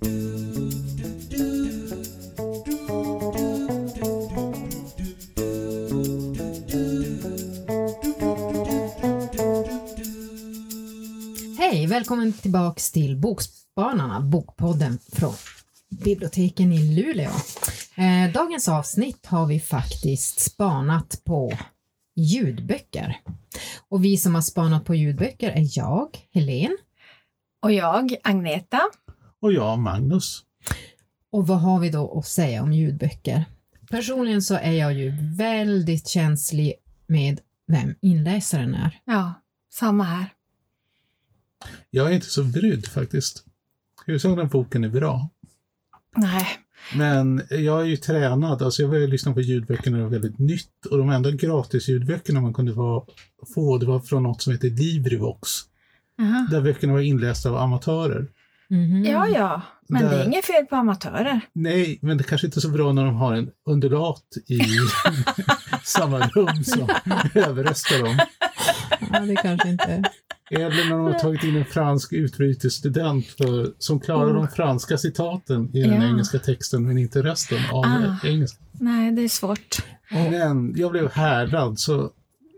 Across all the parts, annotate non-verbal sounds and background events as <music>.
Hej, välkommen tillbaks till Bokspanarna, Bokpodden från biblioteken i Luleå. Eh, dagens avsnitt har vi faktiskt spanat på ljudböcker. Och vi som har spanat på ljudböcker är jag, Helen. Och jag, Agneta. Och jag, Magnus. Och vad har vi då att säga om ljudböcker? Personligen så är jag ju väldigt känslig med vem inläsaren är. Ja, samma här. Jag är inte så brydd faktiskt. Huvudsaken att boken är bra. Nej, Men jag är ju tränad, alltså jag började lyssna på ljudböcker när det var väldigt nytt och de enda gratisljudböckerna man kunde få, få det var från något som heter Librivox. Jaha. Där böckerna var inlästa av amatörer. Mhm. Ja, ja, men det Där- är inget fel på amatörer. Nej, men det kanske inte är så bra när de har en undulat i <laughs> samma rum som överröstar dem. Ja, det kanske inte... Eller när de har tagit in en fransk utbytesstudent för, som klarar de franska citaten i den Ja. engelska texten men inte resten av Ah. engelska. Nej, det är svårt. Men jag blev härdad så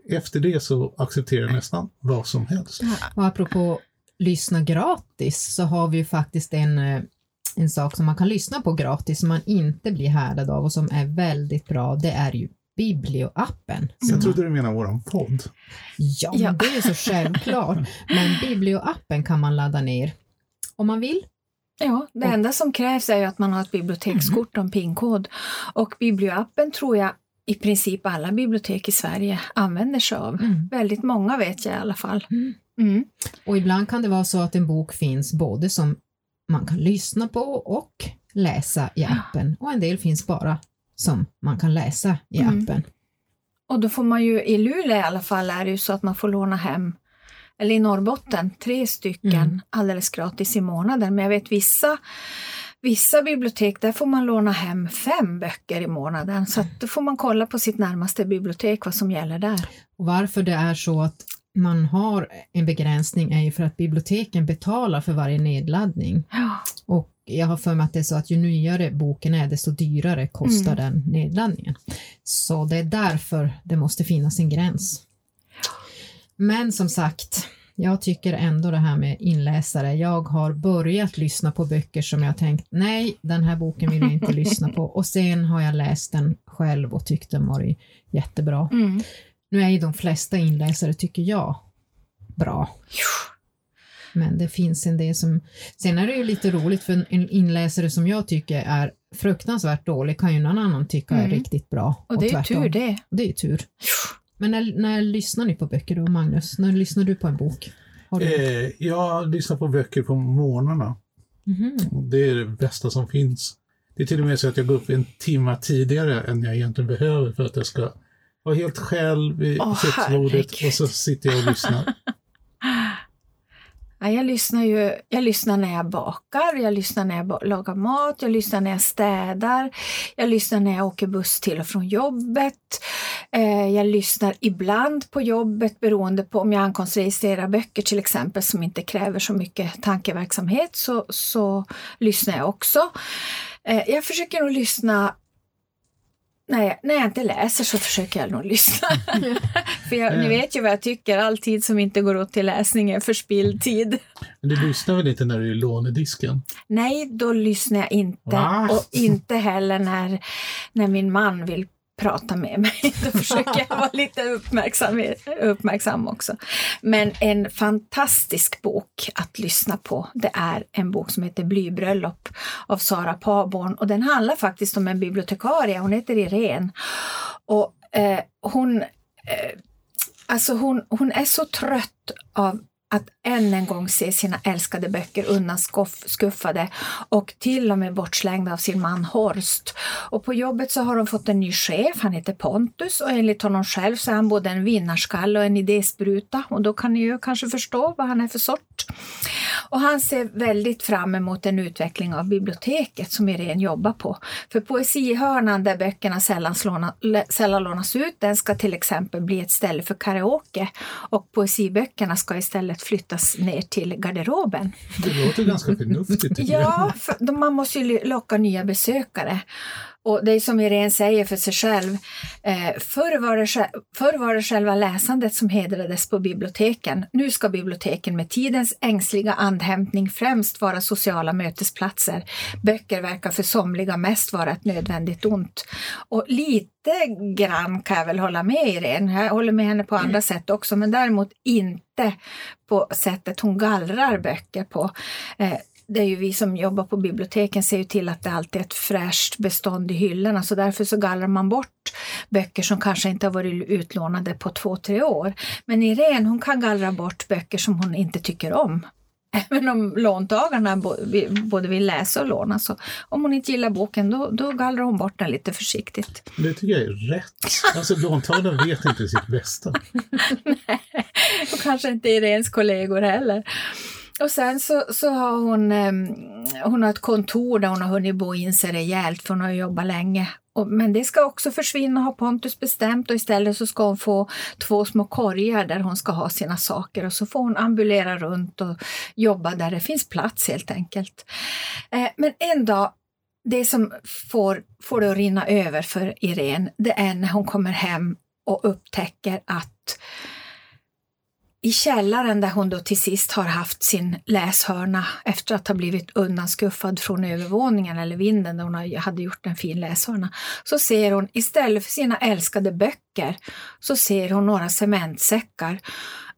efter det så accepterar jag nästan vad som helst. Och apropå lyssna gratis så har vi ju faktiskt en, eh, en sak som man kan lyssna på gratis som man inte blir härdad av och som är väldigt bra. Det är ju Biblio-appen. Jag trodde du menade våran podd. Ja, Ja. men det är ju så självklart. <laughs> Men Biblio-appen kan man ladda ner om man vill. Ja, det Och- enda som krävs är ju att man har ett bibliotekskort och en PIN-kod. Och biblioappen tror jag i princip alla bibliotek i Sverige använder sig av. Mm. Väldigt många vet jag i alla fall. Mm. Mm. Och ibland kan det vara så att en bok finns både som man kan lyssna på och läsa i appen och en del finns bara som man kan läsa i Mm. appen. Och då får man ju, i Luleå i alla fall, är det ju så att man får låna hem, eller i Norrbotten, tre stycken Mm. alldeles gratis i månaden. Men jag vet vissa, vissa bibliotek, där får man låna hem fem böcker i månaden. Så då får man kolla på sitt närmaste bibliotek vad som gäller där. Och varför det är så att man har en begränsning är ju för att biblioteken betalar för varje nedladdning. Ja, Och jag har för mig att det är så att ju nyare boken är desto dyrare kostar Mm. den nedladdningen. Så det är därför det måste finnas en gräns. Men som sagt, jag tycker ändå det här med inläsare. Jag har börjat lyssna på böcker som jag tänkt, nej, den här boken vill jag inte <laughs> lyssna på. Och sen har jag läst den själv och tyckt den var jättebra. mm. Nu är ju de flesta inläsare, tycker jag, bra. Men det finns en del som... Sen är det ju lite roligt för en inläsare som jag tycker är fruktansvärt dålig kan ju någon annan tycka är Mm. riktigt bra. Och det är ju tvärtom. tur det. Det är tur. Men när, när lyssnar ni på böcker då, Magnus? När lyssnar du på en bok? Har du... Eh, jag lyssnar på böcker på morgnarna. Mhm. Det är det bästa som finns. Det är till och med så att jag går upp en timme tidigare än jag egentligen behöver för att jag ska vara helt själv vid Åh, köksbordet och så sitter jag och lyssnar. <laughs> Ja, jag lyssnar ju jag lyssnar när jag bakar, jag lyssnar när jag lagar mat, jag lyssnar när jag städar, jag lyssnar när jag åker buss till och från jobbet. Eh, jag lyssnar ibland på jobbet beroende på om jag ankomstregistrerar böcker till exempel som inte kräver så mycket tankeverksamhet så, så lyssnar jag också. Eh, jag försöker nog lyssna när jag, när jag inte läser så försöker jag nog lyssna. <laughs> För jag, ni vet ju vad jag tycker, all tid som inte går åt till läsning är förspilld tid. Men du lyssnar väl inte när du är i lånedisken? Nej, då lyssnar jag inte. Va? Och inte heller när, när min man vill prata med mig. <laughs> Då försöker jag vara lite uppmärksam, uppmärksam också. Men en fantastisk bok att lyssna på, det är en bok som heter Blybröllop av Sara Paborn. Och den handlar faktiskt om en bibliotekarie, hon heter Irene. Och eh, hon, eh, alltså hon, hon är så trött av att än en gång se sina älskade böcker undanskuffade och till och med bortslängda av sin man Horst. Och på jobbet så har de fått en ny chef, han heter Pontus och enligt honom själv så är han både en vinnarskalle och en idéspruta och då kan ni ju kanske förstå vad han är för sort. Och han ser väldigt fram emot en utveckling av biblioteket som Irene jobbar på. För poesihörnan där böckerna sällan, slåna, sällan lånas ut, den ska till exempel bli ett ställe för karaoke och poesiböckerna ska istället flyttas ner till garderoben. Det låter ganska förnuftigt. Ja, för man måste ju locka nya besökare. Och det är som Irene säger för sig själv, eh, förr, var det, förr var det själva läsandet som hedrades på biblioteken. Nu ska biblioteken med tidens ängsliga andhämtning främst vara sociala mötesplatser. Böcker verkar för somliga mest vara ett nödvändigt ont. Och lite grann kan jag väl hålla med Irene, jag håller med henne på andra sätt också, men däremot inte på sättet hon gallrar böcker på. Eh, det är ju vi som jobbar på biblioteken ser ju till att det alltid är ett fräscht bestånd i hyllorna så därför så gallrar man bort böcker som kanske inte har varit utlånade på två, tre år. Men Irene hon kan gallra bort böcker som hon inte tycker om. <laughs> Även om låntagarna både vill läsa och låna. Så om hon inte gillar boken då, då gallrar hon bort den lite försiktigt. Det tycker jag är rätt. Alltså låntagaren vet inte sitt bästa. <laughs> och kanske inte Irenes kollegor heller. Och sen så, så har hon, eh, hon har ett kontor där hon har hunnit bo in sig rejält för hon har jobbat länge. Och, men det ska också försvinna har Pontus bestämt och istället så ska hon få två små korgar där hon ska ha sina saker och så får hon ambulera runt och jobba där det finns plats helt enkelt. Eh, men en dag det som får, får det att rinna över för Irene, det är när hon kommer hem och upptäcker att i källaren där hon då till sist har haft sin läshörna efter att ha blivit undanskuffad från övervåningen eller vinden där hon hade gjort en fin läshörna, så ser hon istället för sina älskade böcker så ser hon några cementsäckar.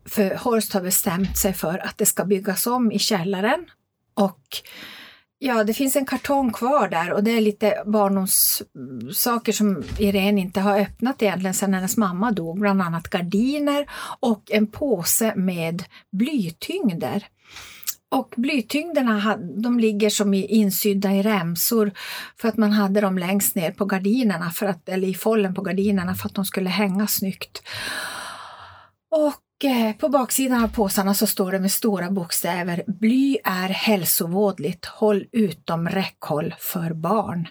För Horst har bestämt sig för att det ska byggas om i källaren och Ja, det finns en kartong kvar där och det är lite barndomssaker som Irene inte har öppnat egentligen sedan hennes mamma dog, bland annat gardiner och en påse med blytyngder. Och blytyngderna de ligger som insydda i remsor för att man hade dem längst ner på gardinerna, för att, eller i follen på gardinerna för att de skulle hänga snyggt. Och Eh, på baksidan av påsarna så står det med stora bokstäver Bly är hälsovådligt, håll utom räckhåll för barn.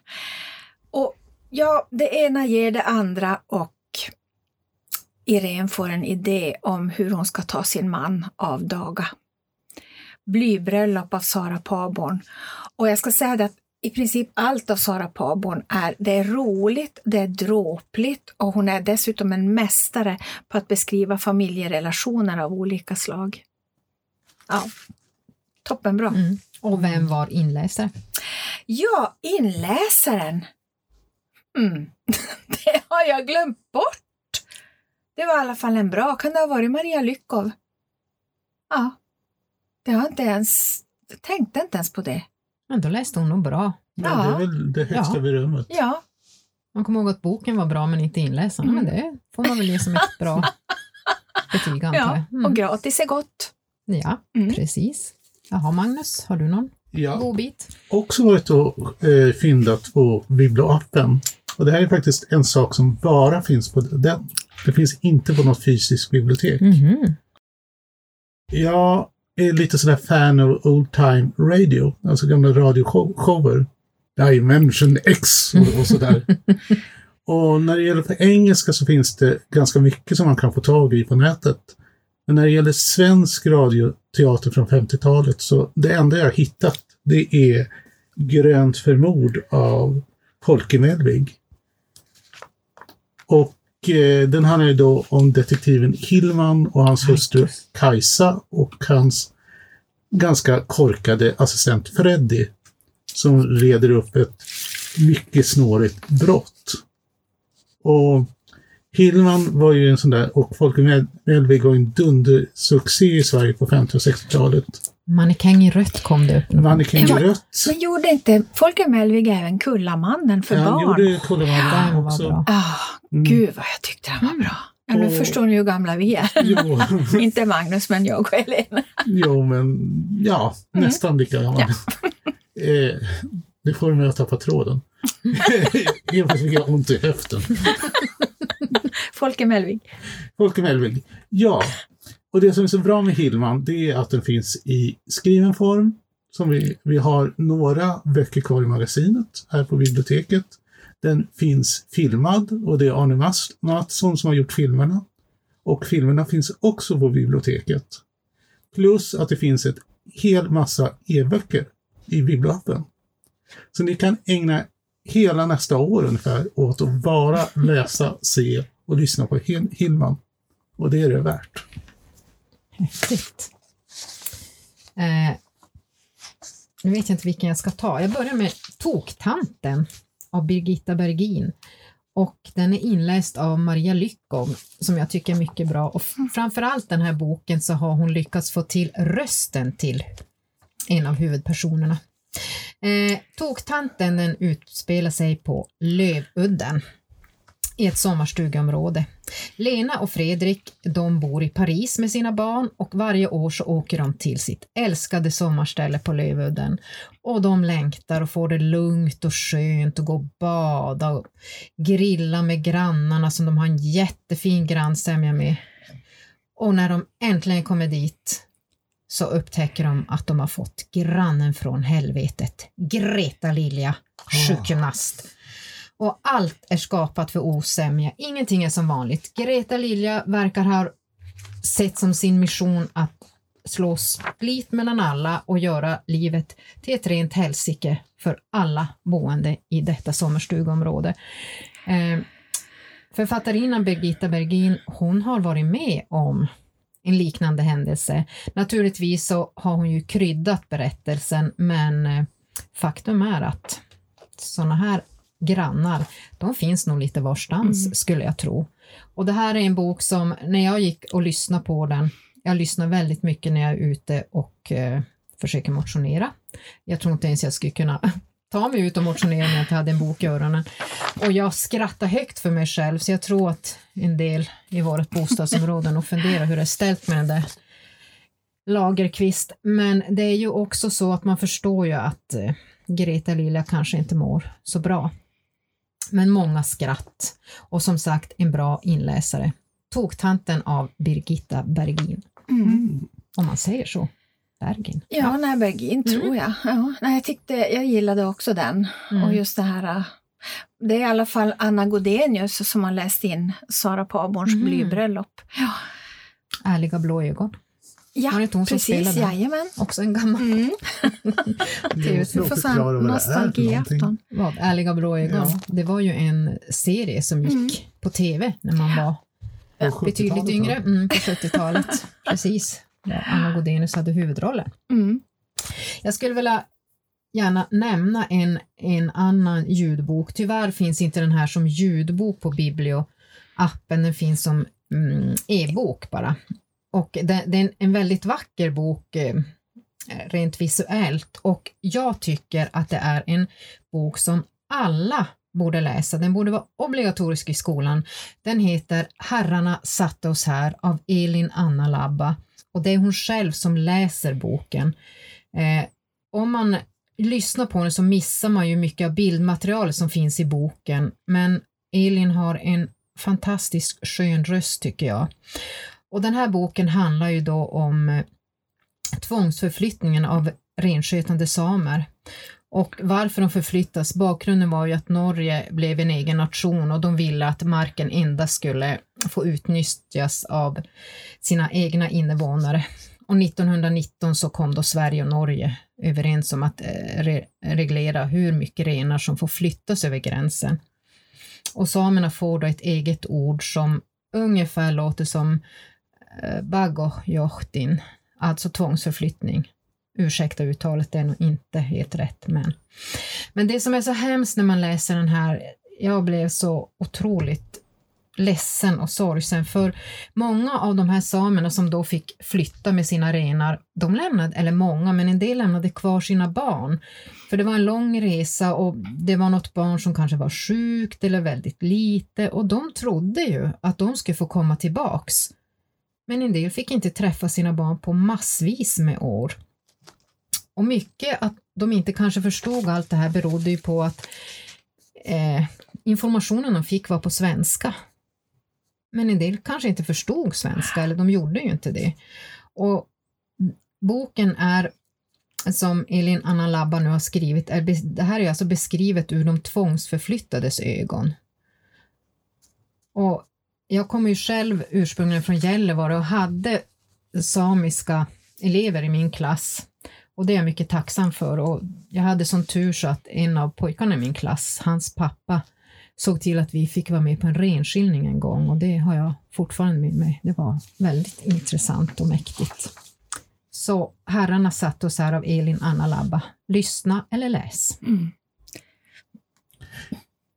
Och ja, det ena ger det andra och Irene får en idé om hur hon ska ta sin man av daga. Blybröllop av Sara Paborn. Och jag ska säga det att i princip allt av Sara Paborn är, det är roligt, det är dråpligt och hon är dessutom en mästare på att beskriva familjerelationer av olika slag. Ja, toppenbra. Mm. Och vem var inläsare? Ja, inläsaren. Mm. <laughs> det har jag glömt bort. Det var i alla fall en bra. Kan det ha varit Maria Lyckov? Ja, det har inte ens, jag tänkte inte ens på det. Men då läste hon nog bra. Ja, det är väl det högsta Ja. berömmet. Ja, Man kommer ihåg att boken var bra men inte inläsaren. Mm. Men det får man väl ge som ett bra <laughs> betyg antar ja. jag. Mm. och gratis är gott. Ja, Mm. precis. Jaha, Magnus, har du någon Ja, god bit? också varit och eh, fyndat på Biblioappen. Och det här är faktiskt en sak som bara finns på den. Det finns inte på något fysiskt bibliotek. Mhm. Jag är lite sådär fan av old time radio, alltså gamla radioshower. Dimension X och, och sådär. <laughs> och när det gäller på engelska så finns det ganska mycket som man kan få tag i på nätet. Men när det gäller svensk radioteater från 50-talet så det enda jag har hittat det är Grönt för mord av Folke Medvig. Och den handlar ju då om detektiven Hillman och hans hustru Kajsa och hans ganska korkade assistent Freddy som reder upp ett mycket snårigt brott. Och Hillman var ju en sån där, och Folke Medvig var en dundersuccé i Sverige på 50 och 60-talet. Mannekäng i rött kom det upp. Mannekäng i Ja, rött. Men gjorde inte Folke Melvig även Kullamannen för Ja, han barn? gjorde Kullamannen var också. bra. Ah, Mm. Gud vad jag tyckte den var bra. Ja, nu Och- förstår ni hur gamla vi är. Jo, <laughs> inte Magnus, men jag och Helena. jo, men ja, Mm. nästan lika gammal. <laughs> eh, det får <laughs> mig att tappa tråden. Plötsligt fick jag ont i höften. Folke Melvig. Folke Mellvig. Ja, och det som är så bra med Hillman, det är att den finns i skriven form. Som vi, vi har några böcker kvar i magasinet här på biblioteket. Den finns filmad och det är Arne Mattsson som har gjort filmerna. Och filmerna finns också på biblioteket. Plus att det finns ett hel massa e-böcker i bibblappen. Så ni kan ägna hela nästa år ungefär åt att bara läsa, se och lyssna på Hillman. Och det är det värt. Häftigt. Eh, nu vet jag inte vilken jag ska ta. Jag börjar med Toktanten av Birgitta Bergin. Och den är inläst av Maria Lyckov som jag tycker är mycket bra. Och f- framförallt den här boken så har hon lyckats få till rösten till en av huvudpersonerna. Eh, Toktanten den utspelar sig på Lövudden i ett sommarstugeområde. Lena och Fredrik de bor i Paris med sina barn och varje år så åker de till sitt älskade sommarställe på Lövudden. Och de längtar och får det lugnt och skönt och gå och bada och grilla med grannarna som de har en jättefin grannsämja med. Och när de äntligen kommer dit så upptäcker de att de har fått grannen från helvetet, Greta Lilja, sjukgymnast. Och allt är skapat för osämja, ingenting är som vanligt. Greta Lilja verkar ha sett som sin mission att slå split mellan alla och göra livet till ett rent helsike för alla boende i detta sommarstugområde. Eh, författarinnan Birgitta Bergin, hon har varit med om en liknande händelse. Naturligtvis så har hon ju kryddat berättelsen, men eh, faktum är att sådana här grannar, de finns nog lite varstans Mm. skulle jag tro. Och det här är en bok som, när jag gick och lyssnade på den, jag lyssnar väldigt mycket när jag är ute och eh, försöker motionera. Jag tror inte ens jag skulle kunna <laughs> ta mig ut och motionera om jag inte hade en bok i öronen. Och jag skrattar högt för mig själv, så jag tror att en del i vårt bostadsområde nog funderar hur det är ställt med den där Lagerqvist. Men det är ju också så att man förstår ju att eh, Greta Lilja kanske inte mår så bra. Men många skratt och som sagt en bra inläsare. Toktanten av Birgitta Bergin, Mm. om man säger så. Bergin. Ja, nej, Bergin tror jag. Ja, nej, jag, tyckte, jag gillade också den. Mm. Och just det här, äh, det är i alla fall Anna Godenius som har läst in Sara Paborns Mm. blybröllop. Ja, Ärliga blå ögon. Ja Var det inte hon som precis, spelade? jajamän. Också en gammal Mm. <laughs> Vi måste Vi nog får så förklara här vad det är för någonting. nostalgiafton. vad, Ärliga blå ögon. Ja. Det var ju en serie som gick Mm. på tv när man var På betydligt 70-talet, yngre, mm, på 70-talet. <laughs> Precis. Där Anna Godenius hade huvudrollen. Mm. Jag skulle vilja gärna nämna en, en annan ljudbok. Tyvärr finns inte den här som ljudbok på Biblio-appen, den finns som mm, e-bok bara. Och det, det är en, väldigt vacker bok eh, rent visuellt och jag tycker att det är en bok som alla borde läsa. Den borde vara obligatorisk i skolan. Den heter Herrarna satte oss här av Elin Anna Labba och det är hon själv som läser boken. Eh, om man lyssnar på den så missar man ju mycket av bildmaterialet som finns i boken, men Elin har en fantastisk skön röst tycker jag. Och den här boken handlar ju då om eh, tvångsförflyttningen av renskötande samer och varför de förflyttas. Bakgrunden var ju att Norge blev en egen nation och de ville att marken endast skulle få utnyttjas av sina egna invånare. Och 1919 så kom då Sverige och Norge överens om att eh, re reglera hur mycket renar som får flyttas över gränsen. Och samerna får då ett eget ord som ungefär låter som eh, bagojohtin, alltså tvångsförflyttning. Ursäkta uttalet, det är nog inte helt rätt. Men, men det som är så hemskt när man läser den här, jag blev så otroligt ledsen och sorgsen för många av de här samerna som då fick flytta med sina renar, de lämnade, eller många, men en del lämnade kvar sina barn. För det var en lång resa och det var något barn som kanske var sjukt eller väldigt lite och de trodde ju att de skulle få komma tillbaks. Men en del fick inte träffa sina barn på massvis med år. Och mycket att de inte kanske förstod allt det här berodde ju på att eh, informationen de fick var på svenska. Men en del kanske inte förstod svenska, eller de gjorde ju inte det. Och boken är, som Elin Anna Labba nu har skrivit, är, det här är alltså beskrivet ur de tvångsförflyttades ögon. Och jag kommer ju själv ursprungligen från Gällivare och hade samiska elever i min klass. Och det är jag mycket tacksam för. Och jag hade sån tur så att en av pojkarna i min klass, hans pappa, såg till att vi fick vara med på en renskiljning en gång och det har jag fortfarande med mig. Det var väldigt intressant och mäktigt. Så herrarna satt oss här av Elin Anna Labba. Lyssna eller läs. Mm.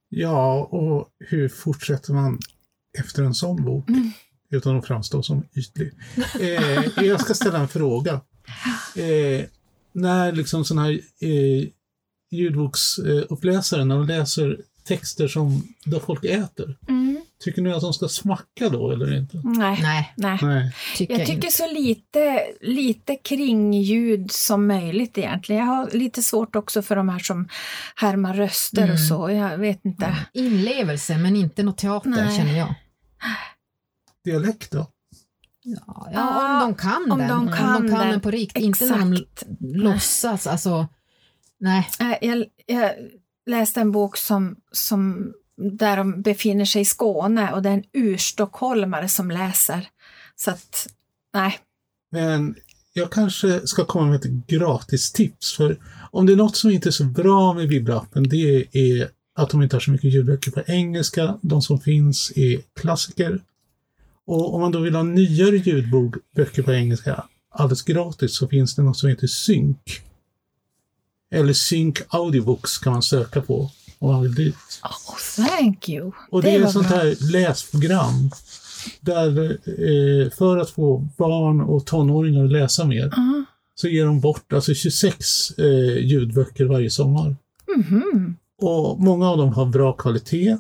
Ja, och hur fortsätter man efter en sån bok? Mm. Utan att framstå som ytlig. Eh, jag ska ställa en fråga. Eh, när liksom sån här eh, ljudboksuppläsare, när de läser texter som, där folk äter. Mm. Tycker ni att de ska smacka då eller inte? Nej. Nej. Nej. Nej. Tycker jag tycker så lite, lite kringljud som möjligt egentligen. Jag har lite svårt också för de här som härmar röster mm. och så. Jag vet inte. Inlevelse men inte något teater Nej. känner jag. Dialekt då? Ja, ja, om de kan om den. De kan, om de kan den, den på riktigt. Inte när de låtsas. Alltså, nej. Jag, jag läste en bok som, som där de befinner sig i Skåne och det är en urstockholmare som läser. Så att, nej. Men jag kanske ska komma med ett gratis tips. För om det är något som inte är så bra med Viblappen, det är att de inte har så mycket ljudböcker på engelska. De som finns är klassiker. Och om man då vill ha nyare ljudböcker på engelska alldeles gratis så finns det något som heter Sync. Eller Sync Audiobooks kan man söka på om man vill dit. Oh, thank you! Och det, det är ett sånt här läsprogram där eh, för att få barn och tonåringar att läsa mer uh -huh. så ger de bort alltså 26 eh, ljudböcker varje sommar. Mm -hmm. Och många av dem har bra kvalitet.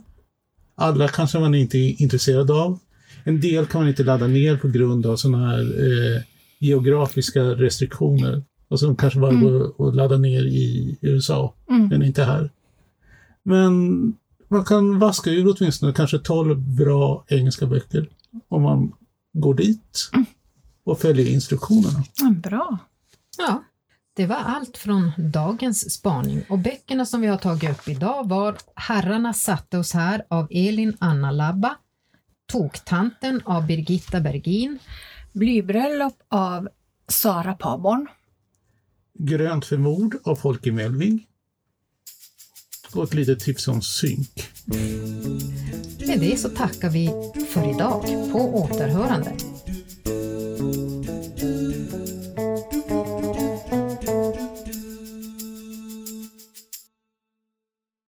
Alla kanske man inte är intresserad av. En del kan man inte ladda ner på grund av sådana här eh, geografiska restriktioner. Och som kanske bara mm. går att ladda ner i USA, mm. men inte här. Men man kan vaska ur åtminstone kanske 12 bra engelska böcker om man går dit mm. och följer instruktionerna. bra. Ja, det var allt från dagens spaning och böckerna som vi har tagit upp idag var Herrarna satte oss här av Elin Anna Labba, Toktanten av Birgitta Bergin, Blybröllop av Sara Paborn, Grönt för mord av Folke Melving och ett litet tips om synk. Med det så tackar vi för idag. På återhörande.